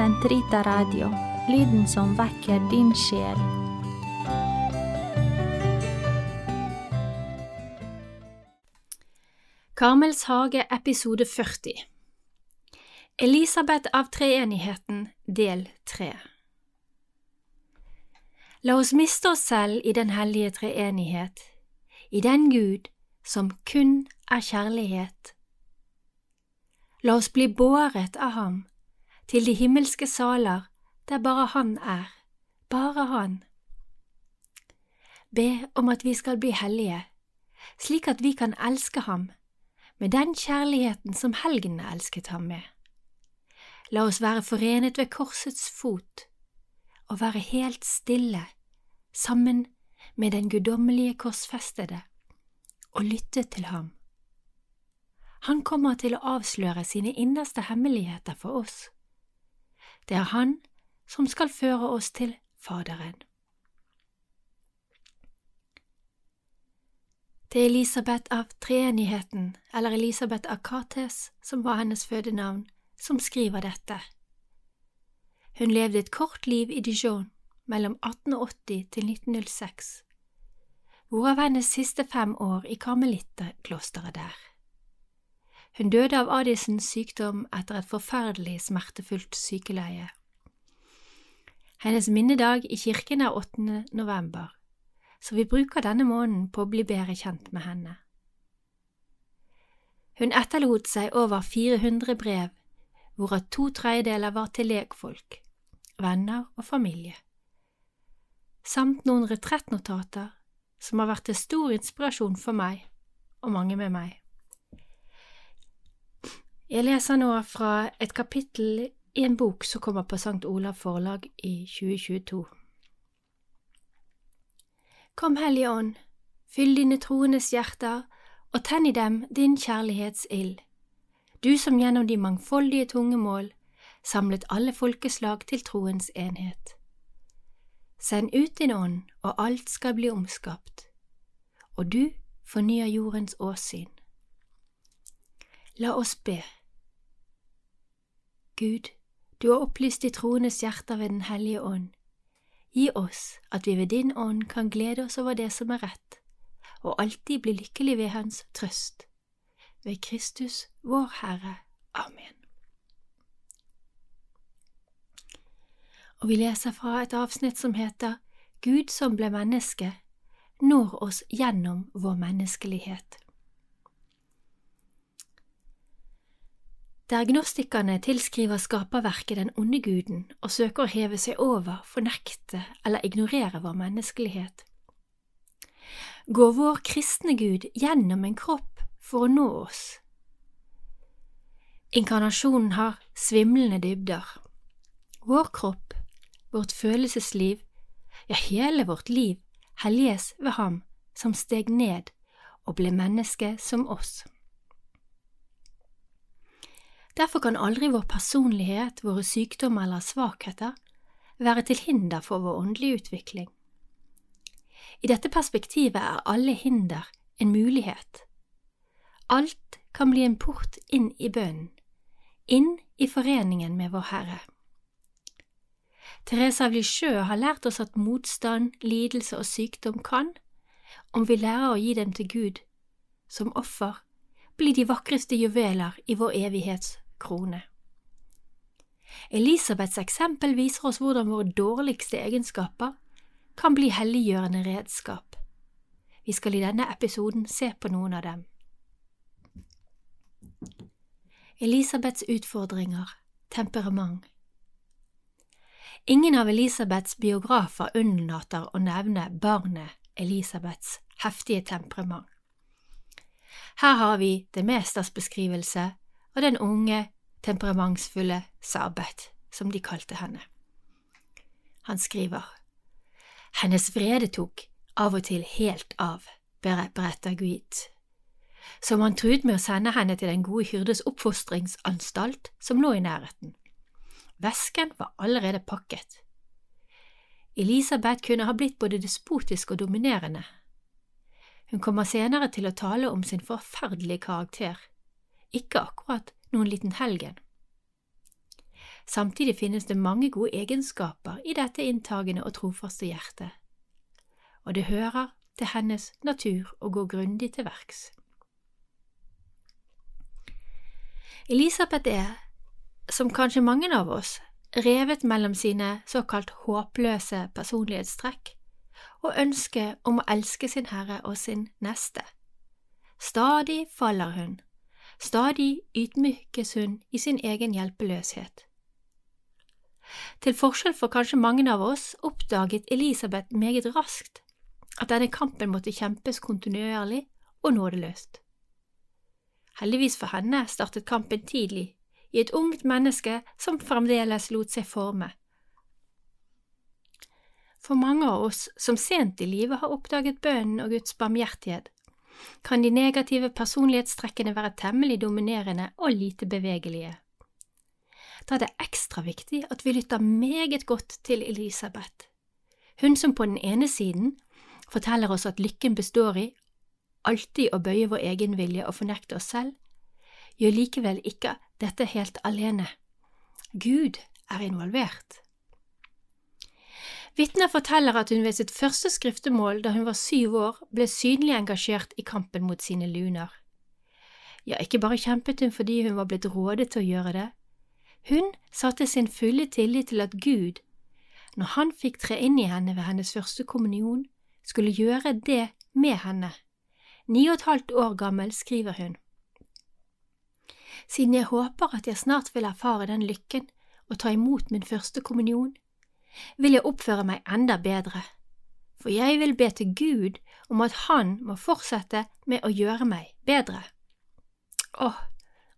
Sentrita Radio, lyden som vekker din sjel. Karmels hage episode 40 Elisabeth av treenigheten del 3 La oss miste oss selv i den hellige treenighet, i den Gud som kun er kjærlighet. La oss bli båret av ham til de himmelske saler der bare Han er, bare Han. Be om at vi skal bli hellige, slik at vi kan elske ham med den kjærligheten som helgenene elsket ham med. La oss være forenet ved korsets fot og være helt stille sammen med den guddommelige korsfestede og lytte til ham. Han kommer til å avsløre sine innerste hemmeligheter for oss. Det er Han som skal føre oss til Faderen. Det er Elisabeth av treenigheten, eller Elisabeth Akates, som var hennes fødenavn, som skriver dette. Hun levde et kort liv i Dijon mellom 1880 til 1906, hvorav hennes siste fem år i karmelitterklosteret der. Hun døde av Addisons sykdom etter et forferdelig smertefullt sykeleie. Hennes minnedag i kirken er 8. november, så vi bruker denne måneden på å bli bedre kjent med henne. Hun etterlot seg over 400 brev, hvorav to tredjedeler var til lekfolk, venner og familie, samt noen retrettnotater som har vært til stor inspirasjon for meg og mange med meg. Jeg leser nå fra et kapittel i en bok som kommer på St. Olav forlag i 2022. Kom, Hellige Ånd, fyll dine troendes hjerter og tenn i dem din kjærlighetsild, du som gjennom de mangfoldige tungemål samlet alle folkeslag til troens enhet. Send ut din ånd, og alt skal bli omskapt, og du fornyer jordens åsyn. La oss be. Gud, du har opplyst de troendes hjerter ved Den hellige ånd. Gi oss at vi ved din ånd kan glede oss over det som er rett, og alltid bli lykkelig ved Hans trøst. Ved Kristus, vår Herre. Amen. Og vi leser fra et avsnitt som heter Gud som ble menneske, når oss gjennom vår menneskelighet. Der tilskriver skaperverket den onde guden og søker å heve seg over, fornekte eller ignorere vår menneskelighet, går vår kristne Gud gjennom en kropp for å nå oss. Inkarnasjonen har svimlende dybder. Vår kropp, vårt følelsesliv, ja, hele vårt liv helliges ved ham som steg ned og ble menneske som oss. Derfor kan aldri vår personlighet, våre sykdommer eller svakheter være til hinder for vår åndelige utvikling. I dette perspektivet er alle hinder en mulighet. Alt kan bli en port inn i bønnen, inn i foreningen med Vår Herre. Therese av Lisieux har lært oss at motstand, lidelse og sykdom kan, om vi lærer å gi dem til Gud som offer, bli de vakreste juveler i vår evighetskrone. Elisabeths eksempel viser oss hvordan våre dårligste egenskaper kan bli helliggjørende redskap. Vi skal i denne episoden se på noen av dem. Elisabeths utfordringer, temperament Ingen av Elisabeths biografer unnlater å nevne barnet Elisabeths heftige temperament. Her har vi det mesters beskrivelse av den unge, temperamentsfulle Sabet, som de kalte henne. Han skriver, Hennes vrede tok av og til helt av, beretter Guit, som han truet med å sende henne til Den gode hyrdes oppfostringsanstalt som lå i nærheten. Vesken var allerede pakket. Elisabeth kunne ha blitt både despotisk og dominerende, hun kommer senere til å tale om sin forferdelige karakter, ikke akkurat noen liten helgen. Samtidig finnes det mange gode egenskaper i dette inntagende og trofaste hjertet, og det hører til hennes natur å gå grundig til verks. Elisabeth er, som kanskje mange av oss, revet mellom sine såkalt håpløse personlighetstrekk og ønsket om å elske sin Herre og sin neste. Stadig faller hun, stadig ydmykes hun i sin egen hjelpeløshet. Til forskjell for kanskje mange av oss oppdaget Elisabeth meget raskt at denne kampen måtte kjempes kontinuerlig og nådeløst. Heldigvis for henne startet kampen tidlig, i et ungt menneske som fremdeles lot seg forme. For mange av oss som sent i livet har oppdaget bønnen og Guds barmhjertighet, kan de negative personlighetstrekkene være temmelig dominerende og lite bevegelige. Da er det ekstra viktig at vi lytter meget godt til Elisabeth, hun som på den ene siden forteller oss at lykken består i alltid å bøye vår egen vilje og fornekte oss selv, gjør likevel ikke dette helt alene. Gud er involvert. Vitner forteller at hun ved sitt første skriftemål da hun var syv år, ble synlig engasjert i kampen mot sine luner. Ja, ikke bare kjempet hun fordi hun var blitt rådet til å gjøre det, hun satte sin fulle tillit til at Gud, når han fikk tre inn i henne ved hennes første kommunion, skulle gjøre det med henne. Ni og et halvt år gammel skriver hun. Siden jeg håper at jeg snart vil erfare den lykken og ta imot min første kommunion, vil jeg oppføre meg enda bedre, for jeg vil be til Gud om at Han må fortsette med å gjøre meg bedre. Åh,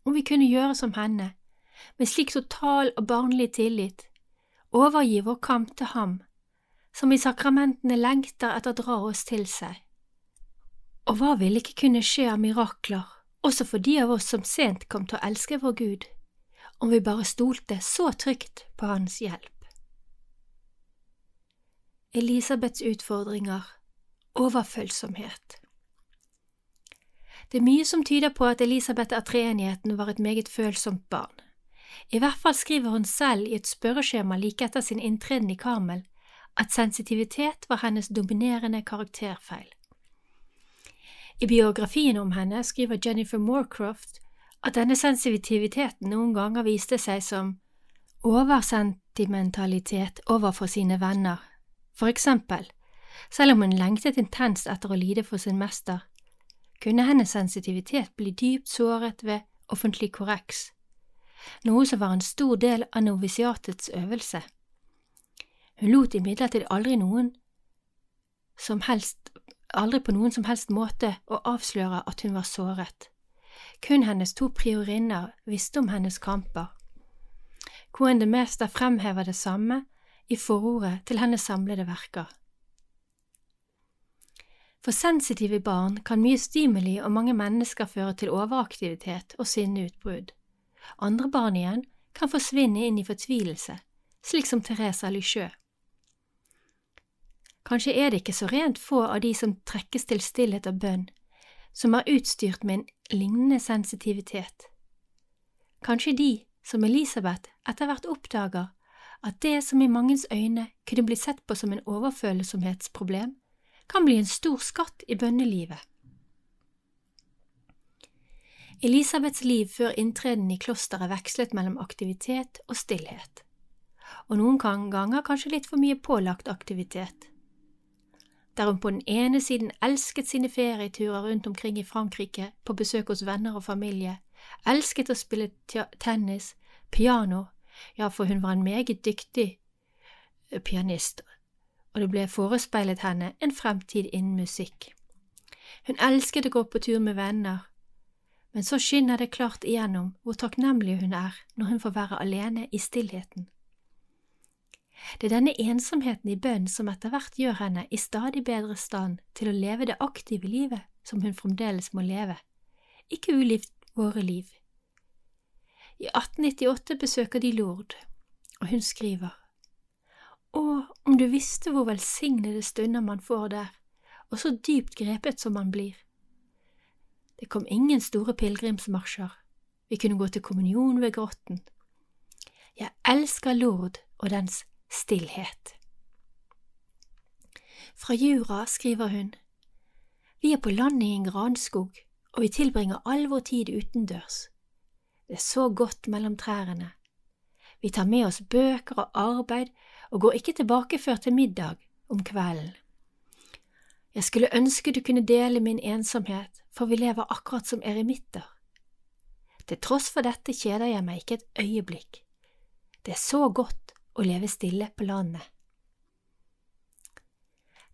om vi kunne gjøre som henne, med slik total og barnlig tillit, overgi vår kamp til Ham, som i sakramentene lengter etter å dra oss til seg. Og hva ville ikke kunne skje av mirakler, også for de av oss som sent kom til å elske vår Gud, om vi bare stolte så trygt på Hans hjelp? Elisabeths utfordringer overfølsomhet Det er mye som tyder på at Elisabeth av treenigheten var et meget følsomt barn. I hvert fall skriver hun selv i et spørreskjema like etter sin inntreden i Karmel at sensitivitet var hennes dominerende karakterfeil. I biografien om henne skriver Jennifer Moorcroft at denne sensitiviteten noen ganger viste seg som oversentimentalitet overfor sine venner, for eksempel, selv om hun lengtet intenst etter å lide for sin mester, kunne hennes sensitivitet bli dypt såret ved offentlig korreks, noe som var en stor del av novisiatets øvelse. Hun lot imidlertid aldri noen som helst aldri på noen som helst måte å avsløre at hun var såret. Kun hennes to priorinner visste om hennes kamper. Coen de Mester fremhever det samme i forordet til hennes samlede verker. For sensitive barn kan mye stimuli og mange mennesker føre til overaktivitet og sinneutbrudd. Andre barn igjen kan forsvinne inn i fortvilelse, slik som Teresa Lycheux. Kanskje er det ikke så rent få av de som trekkes til stillhet og bønn, som er utstyrt med en lignende sensitivitet. Kanskje de, som Elisabeth, etter hvert oppdager at det som i mangens øyne kunne bli sett på som en overfølsomhetsproblem, kan bli en stor skatt i bønnelivet. Elisabeths liv før inntreden i klosteret vekslet mellom aktivitet og stillhet, og noen ganger kanskje litt for mye pålagt aktivitet der hun på den ene siden elsket sine ferieturer rundt omkring i Frankrike på besøk hos venner og familie, elsket å spille tennis, piano, ja, for hun var en meget dyktig eh, pianist, og det ble forespeilet henne en fremtid innen musikk. Hun elsket å gå på tur med venner, men så skinner det klart igjennom hvor takknemlig hun er når hun får være alene i stillheten. Det er denne ensomheten i bønn som etter hvert gjør henne i stadig bedre stand til å leve det aktive livet som hun fremdeles må leve, ikke ulikt våre liv. I 1898 besøker de Lourdes, og hun skriver, Å, om du visste hvor velsignede stunder man får der, og så dypt grepet som man blir. Det kom ingen store pilegrimsmarsjer, vi kunne gå til kommunion ved grotten. Jeg elsker Lord og dens stillhet. Fra Jura skriver hun, Vi er på landet i en granskog, og vi tilbringer all vår tid utendørs. Det er så godt mellom trærne. Vi tar med oss bøker og arbeid og går ikke tilbake før til middag om kvelden. Jeg skulle ønske du kunne dele min ensomhet, for vi lever akkurat som eremitter. Til tross for dette kjeder jeg meg ikke et øyeblikk. Det er så godt å leve stille på landet.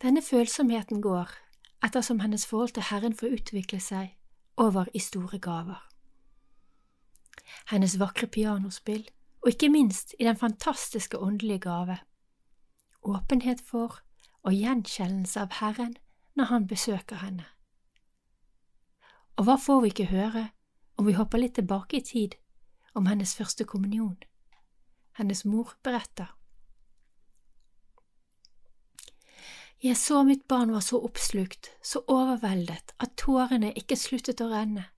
Denne følsomheten går, ettersom hennes forhold til Herren får utvikle seg, over i store gaver. Hennes vakre pianospill, og ikke minst i den fantastiske åndelige gave, åpenhet for og gjenkjennelse av Herren når Han besøker henne. Og hva får vi ikke høre om vi hopper litt tilbake i tid, om hennes første kommunion? Hennes mor beretter. Jeg så mitt barn var så oppslukt, så overveldet, at tårene ikke sluttet å renne,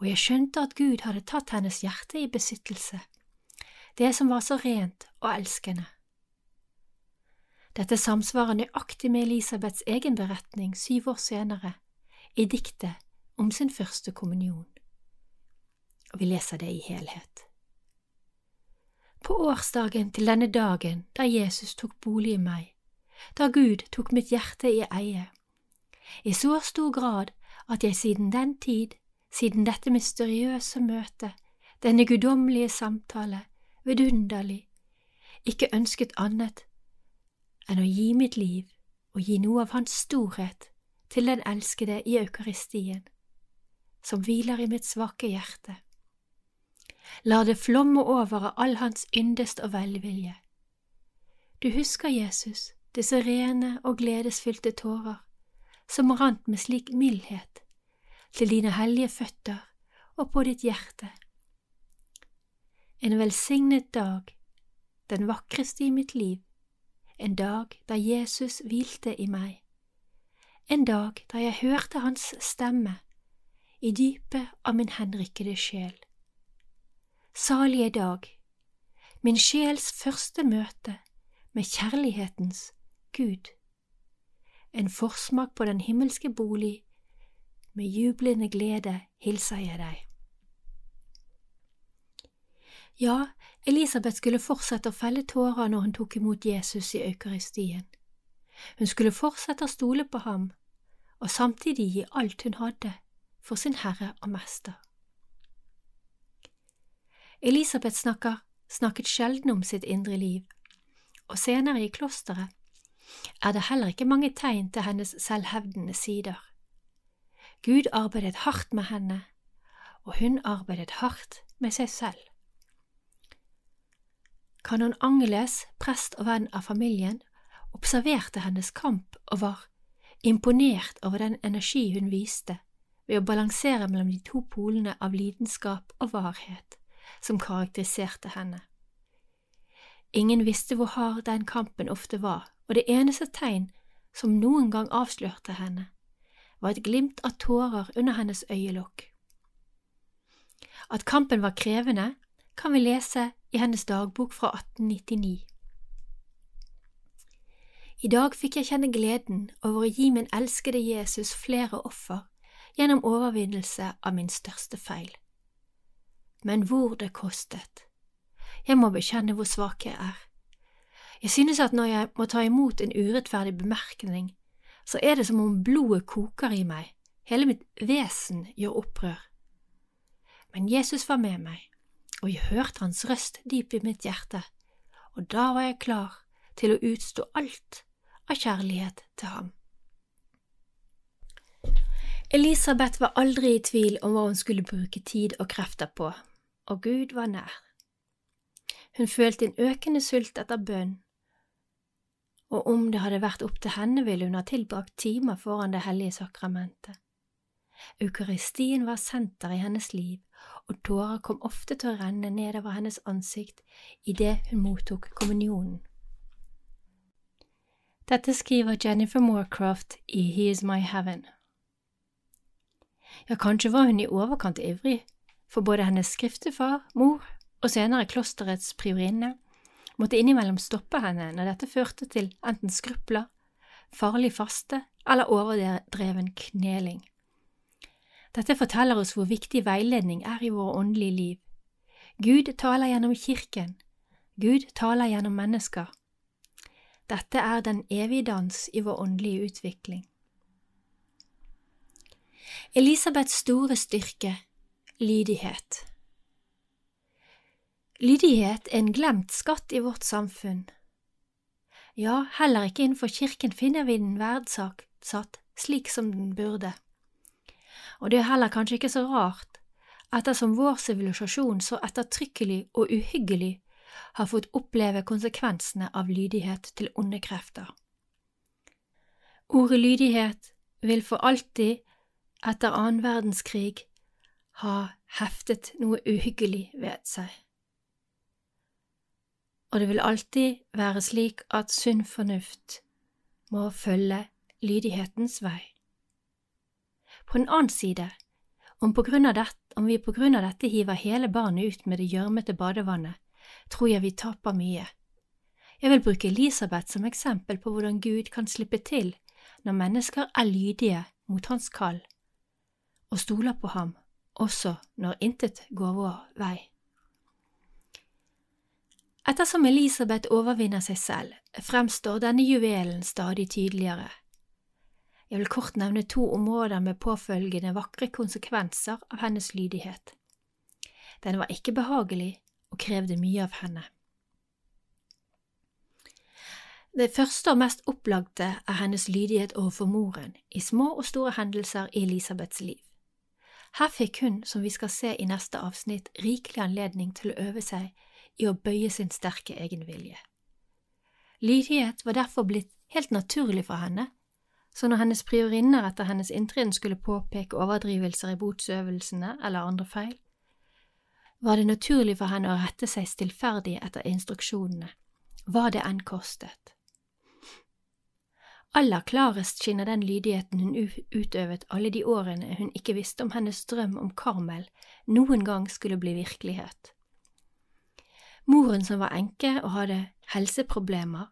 og jeg skjønte at Gud hadde tatt hennes hjerte i besittelse, det som var så rent og elskende. Dette samsvarer nøyaktig med Elisabeths egen beretning syv år senere, i diktet om sin første kommunion. Og vi leser det i helhet. På årsdagen til denne dagen da Jesus tok bolig i meg, da Gud tok mitt hjerte i eie, i så stor grad at jeg siden den tid, siden dette mysteriøse møtet, denne guddommelige samtale, vidunderlig, ikke ønsket annet enn å gi mitt liv og gi noe av Hans storhet til den elskede i Eukaristien, som hviler i mitt svake hjerte. La det flomme over av all Hans yndest og velvilje. Du husker, Jesus, disse rene og gledesfylte tårer som rant med slik mildhet til dine hellige føtter og på ditt hjerte. En velsignet dag, den vakreste i mitt liv, en dag da Jesus hvilte i meg, en dag da jeg hørte hans stemme i dypet av min henrykkede sjel. Salige dag, min sjels første møte med kjærlighetens Gud, en forsmak på den himmelske bolig, med jublende glede hilser jeg deg. Ja, Elisabeth skulle fortsette å felle tårer når hun tok imot Jesus i Eukaristien. Hun skulle fortsette å stole på ham, og samtidig gi alt hun hadde, for sin Herre og Mester. Elisabeth snakker, snakket sjelden om sitt indre liv, og senere i klosteret er det heller ikke mange tegn til hennes selvhevdende sider. Gud arbeidet hardt med henne, og hun arbeidet hardt med seg selv. Kanon Angeles, prest og venn av familien, observerte hennes kamp og var imponert over den energi hun viste ved å balansere mellom de to polene av lidenskap og varhet som karakteriserte henne. Ingen visste hvor hard den kampen ofte var, og det eneste tegn som noen gang avslørte henne, var et glimt av tårer under hennes øyelokk. At kampen var krevende, kan vi lese i hennes dagbok fra 1899. I dag fikk jeg kjenne gleden over å gi min elskede Jesus flere offer gjennom overvinnelse av min største feil. Men hvor det kostet! Jeg må bekjenne hvor svak jeg er. Jeg synes at når jeg må ta imot en urettferdig bemerkning, så er det som om blodet koker i meg, hele mitt vesen gjør opprør. Men Jesus var med meg, og jeg hørte hans røst dyp i mitt hjerte, og da var jeg klar til å utstå alt av kjærlighet til ham. Elisabeth var aldri i tvil om hva hun skulle bruke tid og krefter på, og Gud var nær. Hun følte en økende sult etter bønn og om det hadde vært opp til henne, ville hun ha tilbrakt timer foran det hellige sakramentet. Eukaristien var senter i hennes liv, og tårer kom ofte til å renne nedover hennes ansikt idet hun mottok kommunionen. Dette skriver Jennifer Moorcroft i He Is My Heaven. Ja, kanskje var hun i overkant ivrig, for både hennes skriftefar, mor og senere klosterets priorinne, måtte innimellom stoppe henne når dette førte til enten skrupler, farlig faste eller overdreven kneling. Dette forteller oss hvor viktig veiledning er i våre åndelige liv. Gud taler gjennom kirken, Gud taler gjennom mennesker. Dette er den evige dans i vår åndelige utvikling. Elisabeths store styrke lydighet. Lydighet er en glemt skatt i vårt samfunn. Ja, heller ikke innenfor kirken finner vi den verdsatt slik som den burde. Og det er heller kanskje ikke så rart, ettersom vår sivilisasjon så ettertrykkelig og uhyggelig har fått oppleve konsekvensene av lydighet til onde krefter. Ordet lydighet vil for alltid, etter annen verdenskrig, ha heftet noe uhyggelig ved seg. Og det vil alltid være slik at sunn fornuft må følge lydighetens vei. På den annen side, om, dette, om vi på grunn av dette hiver hele barnet ut med det gjørmete badevannet, tror jeg vi taper mye. Jeg vil bruke Elisabeth som eksempel på hvordan Gud kan slippe til når mennesker er lydige mot hans kall og stoler på ham, også når intet går vår vei. Ettersom Elisabeth overvinner seg selv, fremstår denne juvelen stadig tydeligere. Jeg vil kort nevne to områder med påfølgende vakre konsekvenser av hennes lydighet. Den var ikke behagelig, og krevde mye av henne. Det første og mest opplagte er hennes lydighet overfor moren i små og store hendelser i Elisabeths liv. Her fikk hun, som vi skal se i neste avsnitt, rikelig anledning til å øve seg i å bøye sin sterke egenvilje. Lydighet var derfor blitt helt naturlig for henne, så når hennes priorinner etter hennes inntreden skulle påpeke overdrivelser i botsøvelsene eller andre feil, var det naturlig for henne å rette seg stillferdig etter instruksjonene, hva det enn kostet. Aller klarest skinner den lydigheten hun utøvet alle de årene hun ikke visste om hennes drøm om Karmel noen gang skulle bli virkelighet. Moren som var enke og hadde helseproblemer,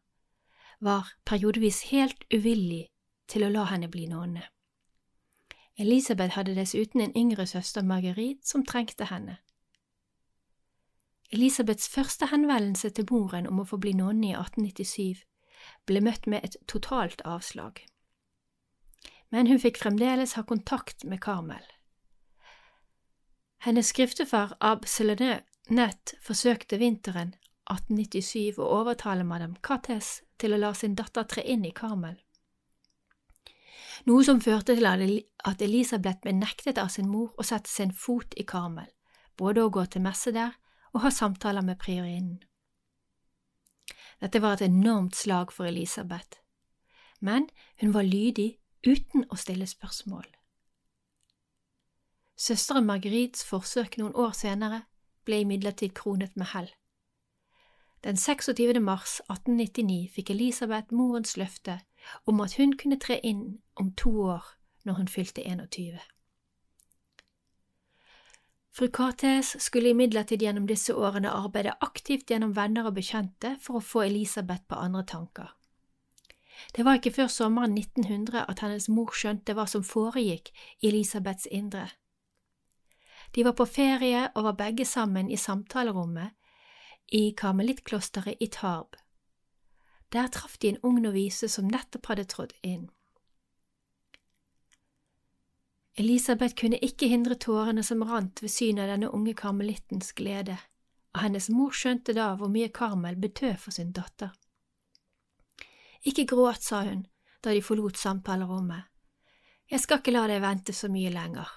var periodevis helt uvillig til å la henne bli nonne. Elisabeth hadde dessuten en yngre søster, Marguerite, som trengte henne. Elisabeths første henvendelse til moren om å få bli nonne i 1897 ble møtt med et totalt avslag. Men hun fikk fremdeles ha kontakt med Karmel. Hennes skriftefar Ab Selenet forsøkte vinteren 1897 å overtale madam Cates til å la sin datter tre inn i Karmel, noe som førte til at Elisabeth ble nektet av sin mor å sette sin fot i Karmel, både å gå til messe der og ha samtaler med priorinnen. Dette var et enormt slag for Elisabeth, men hun var lydig uten å stille spørsmål. Søsteren Marguerites forsøk noen år senere ble imidlertid kronet med hell. Den 26. mars 1899 fikk Elisabeth morens løfte om at hun kunne tre inn om to år når hun fylte 21. Fru Cartes skulle imidlertid gjennom disse årene arbeide aktivt gjennom venner og bekjente for å få Elisabeth på andre tanker. Det var ikke før sommeren 1900 at hennes mor skjønte hva som foregikk i Elisabeths indre. De var på ferie og var begge sammen i samtalerommet i karmelittklosteret i Tarb. Der traff de en ung novise som nettopp hadde trådt inn. Elisabeth kunne ikke hindre tårene som rant ved synet av denne unge karmelittens glede, og hennes mor skjønte da hvor mye Karmel betød for sin datter. Ikke gråt, sa hun da de forlot samtalerommet, jeg skal ikke la deg vente så mye lenger.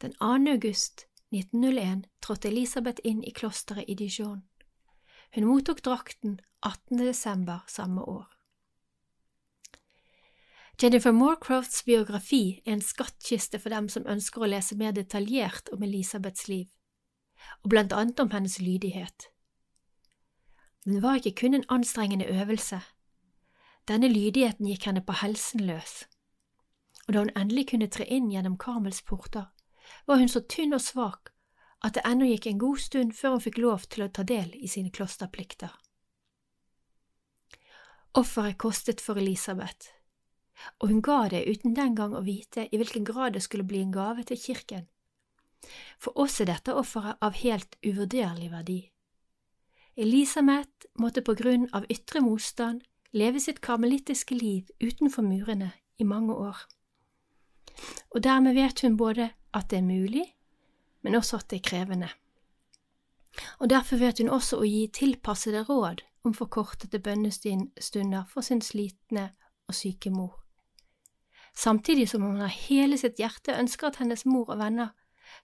Den 2. august 1901 trådte Elisabeth inn i klosteret i Dijon. Hun mottok drakten 18. desember samme år. Jennifer Moorcrofts biografi er en skattkiste for dem som ønsker å lese mer detaljert om Elisabeths liv, og blant annet om hennes lydighet. Den var ikke kun en anstrengende øvelse. Denne lydigheten gikk henne på helsen løs, og da hun endelig kunne tre inn gjennom Karmels porter, var hun så tynn og svak at det ennå gikk en god stund før hun fikk lov til å ta del i sine klosterplikter. Offeret kostet for Elisabeth, og hun ga det uten den gang å vite i hvilken grad det skulle bli en gave til kirken. For oss er dette offeret av helt uvurderlig verdi. Elisabeth måtte på grunn av ytre motstand leve sitt karmelittiske liv utenfor murene i mange år. Og dermed vet hun både at det er mulig, men også at det er krevende. Og derfor vet hun også å gi tilpassede råd om forkortede bønnestunder for sin slitne og syke mor. Samtidig som hun av hele sitt hjerte ønsker at hennes mor og venner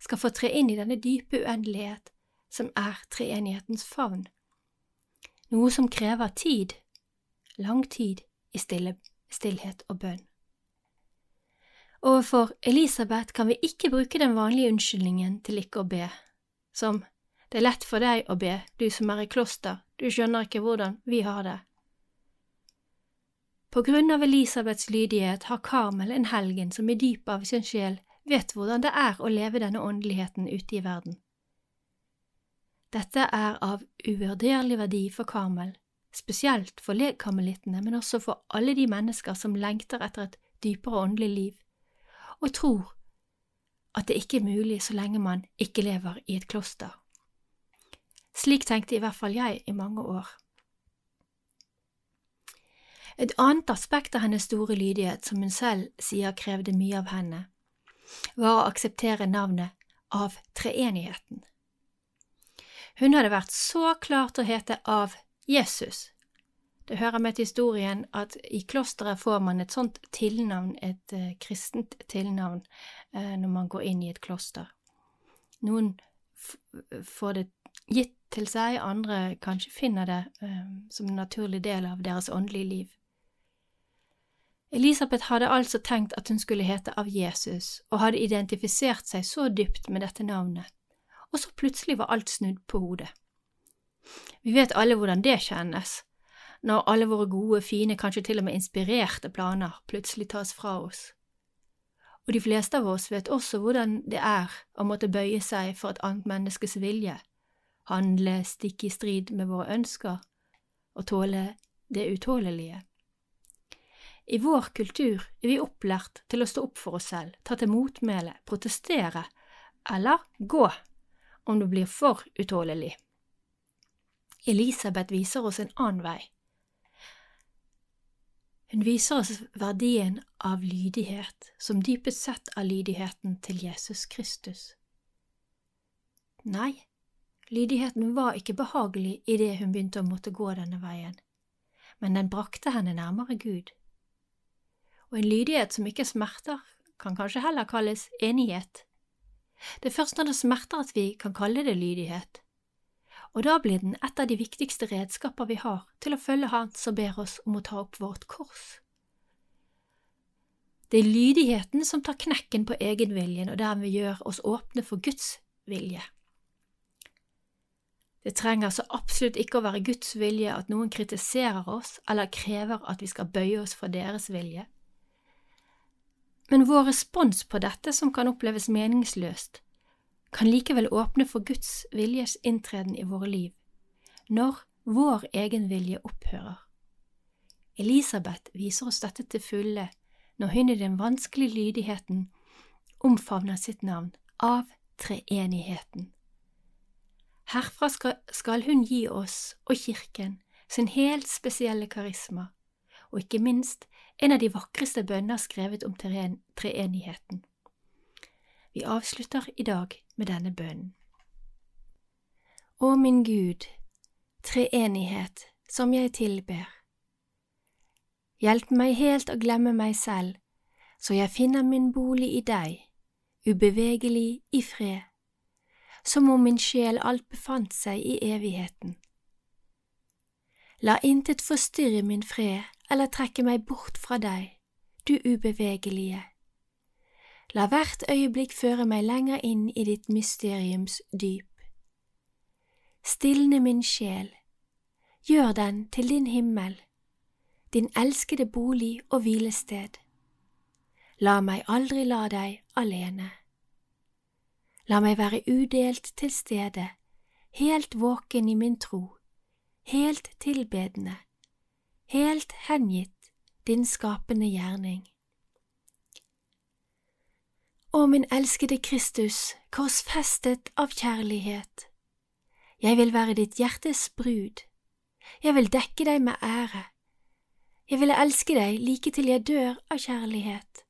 skal få tre inn i denne dype uendelighet som er treenighetens favn, noe som krever tid, lang tid i stille, stillhet og bønn. Overfor Elisabeth kan vi ikke bruke den vanlige unnskyldningen til ikke å be, som det er lett for deg å be, du som er i kloster, du skjønner ikke hvordan vi har det. På grunn av Elisabeths lydighet har Karmel en helgen som i dypet av sin sjel vet hvordan det er å leve denne åndeligheten ute i verden. Dette er av uvurderlig verdi for Karmel, spesielt for legkarmelittene, men også for alle de mennesker som lengter etter et dypere åndelig liv, og tror at det ikke er mulig så lenge man ikke lever i et kloster. Slik tenkte i hvert fall jeg i mange år. Et annet aspekt av hennes store lydighet, som hun selv sier krevde mye av henne, var å akseptere navnet av treenigheten. Hun hadde vært så klar til å hete av Jesus. Det hører med til historien at i klosteret får man et sånt tilnavn, et uh, kristent tilnavn, uh, når man går inn i et kloster. Noen får det gitt til seg, andre kanskje finner det uh, som en naturlig del av deres åndelige liv. Elisabeth hadde altså tenkt at hun skulle hete av Jesus, og hadde identifisert seg så dypt med dette navnet, og så plutselig var alt snudd på hodet. Vi vet alle hvordan det kjennes, når alle våre gode, fine, kanskje til og med inspirerte planer plutselig tas fra oss. Og de fleste av oss vet også hvordan det er å måtte bøye seg for et annet menneskes vilje, handle stikk i strid med våre ønsker og tåle det utålelige. I vår kultur er vi opplært til å stå opp for oss selv, ta til motmæle, protestere eller gå om du blir for utålelig. Elisabeth viser oss en annen vei. Hun viser oss verdien av lydighet, som dypest sett er lydigheten til Jesus Kristus. Nei, Lydigheten var ikke behagelig idet hun begynte å måtte gå denne veien, men den brakte henne nærmere Gud. Og en lydighet som ikke smerter, kan kanskje heller kalles enighet. Det er først når det smerter at vi kan kalle det lydighet, og da blir den et av de viktigste redskaper vi har til å følge Han som ber oss om å ta opp vårt kors. Det er lydigheten som tar knekken på egenviljen og dermed gjør oss åpne for Guds vilje. Det trenger så absolutt ikke å være Guds vilje at noen kritiserer oss eller krever at vi skal bøye oss for deres vilje. Men vår respons på dette, som kan oppleves meningsløst, kan likevel åpne for Guds viljes inntreden i våre liv, når vår egen vilje opphører. Elisabeth viser oss dette til fulle når hun i den vanskelige lydigheten omfavner sitt navn av treenigheten. Herfra skal hun gi oss og kirken sin helt spesielle karisma, og ikke minst en av de vakreste bønner skrevet om treenigheten. Vi avslutter i dag med denne bønnen. Å min Gud, treenighet som jeg tilber. Hjelp meg helt å glemme meg selv, så jeg finner min bolig i deg, ubevegelig i fred som om min sjel alt befant seg i evigheten. La intet forstyrre min fred eller trekke meg bort fra deg, du ubevegelige. La hvert øyeblikk føre meg lenger inn i ditt mysteriums dyp. Stilne min sjel, gjør den til din himmel, din elskede bolig og hvilested. La meg aldri la deg alene. La meg være udelt til stede, helt våken i min tro, helt tilbedende, helt hengitt din skapende gjerning. Å min elskede Kristus, korsfestet av kjærlighet, jeg vil være ditt hjertes brud, jeg vil dekke deg med ære, jeg vil elske deg like til jeg dør av kjærlighet.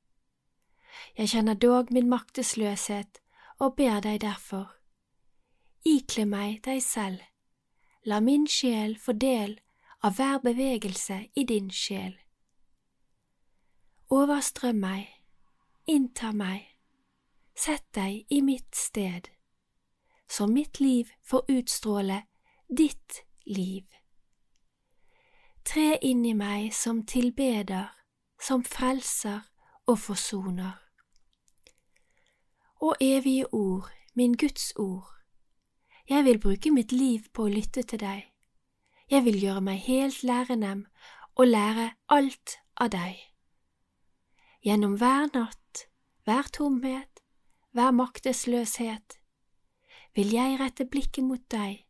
Jeg kjenner dog min maktesløshet og ber deg derfor, ikle meg deg selv, la min sjel få del av hver bevegelse i din sjel. Overstrøm meg, innta meg, sett deg i mitt sted, så mitt liv får utstråle ditt liv. Tre inn i meg som tilbeder, som frelser og forsoner. Å evige ord, min Guds ord, jeg vil bruke mitt liv på å lytte til deg. Jeg vil gjøre meg helt lærenem og lære alt av deg. Gjennom hver natt, hver tomhet, hver maktesløshet vil jeg rette blikket mot deg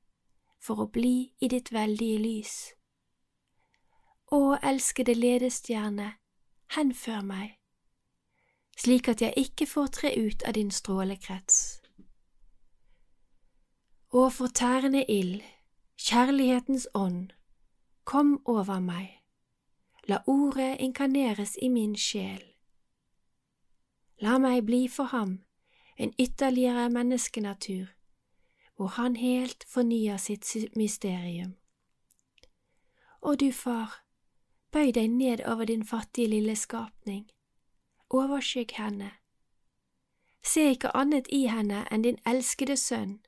for å bli i ditt veldige lys. Å, elskede ledestjerne, henfør meg, slik at jeg ikke får tre ut av din strålekrets. Å, fortærende ild, kjærlighetens ånd, kom over meg, la ordet inkarneres i min sjel. La meg bli for ham en ytterligere menneskenatur, hvor han helt fornyer sitt mysterium. Og du far, bøy deg ned over din fattige lille skapning, overskygg henne. Se ikke annet i henne enn din elskede sønn,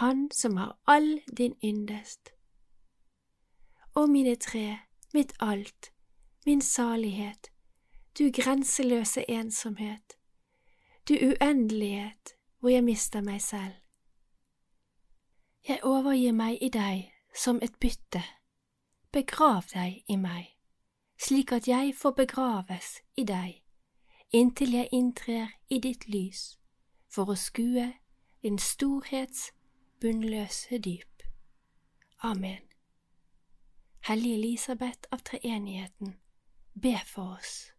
han som har all din yndest. Å mine tre, mitt alt, min salighet, du grenseløse ensomhet, du uendelighet hvor jeg mister meg selv. Jeg overgir meg i deg som et bytte, begrav deg i meg, slik at jeg får begraves i deg, inntil jeg inntrer i ditt lys, for å skue din storhets bunnløse dyp. Amen. Hellige Elisabeth av treenigheten, be for oss.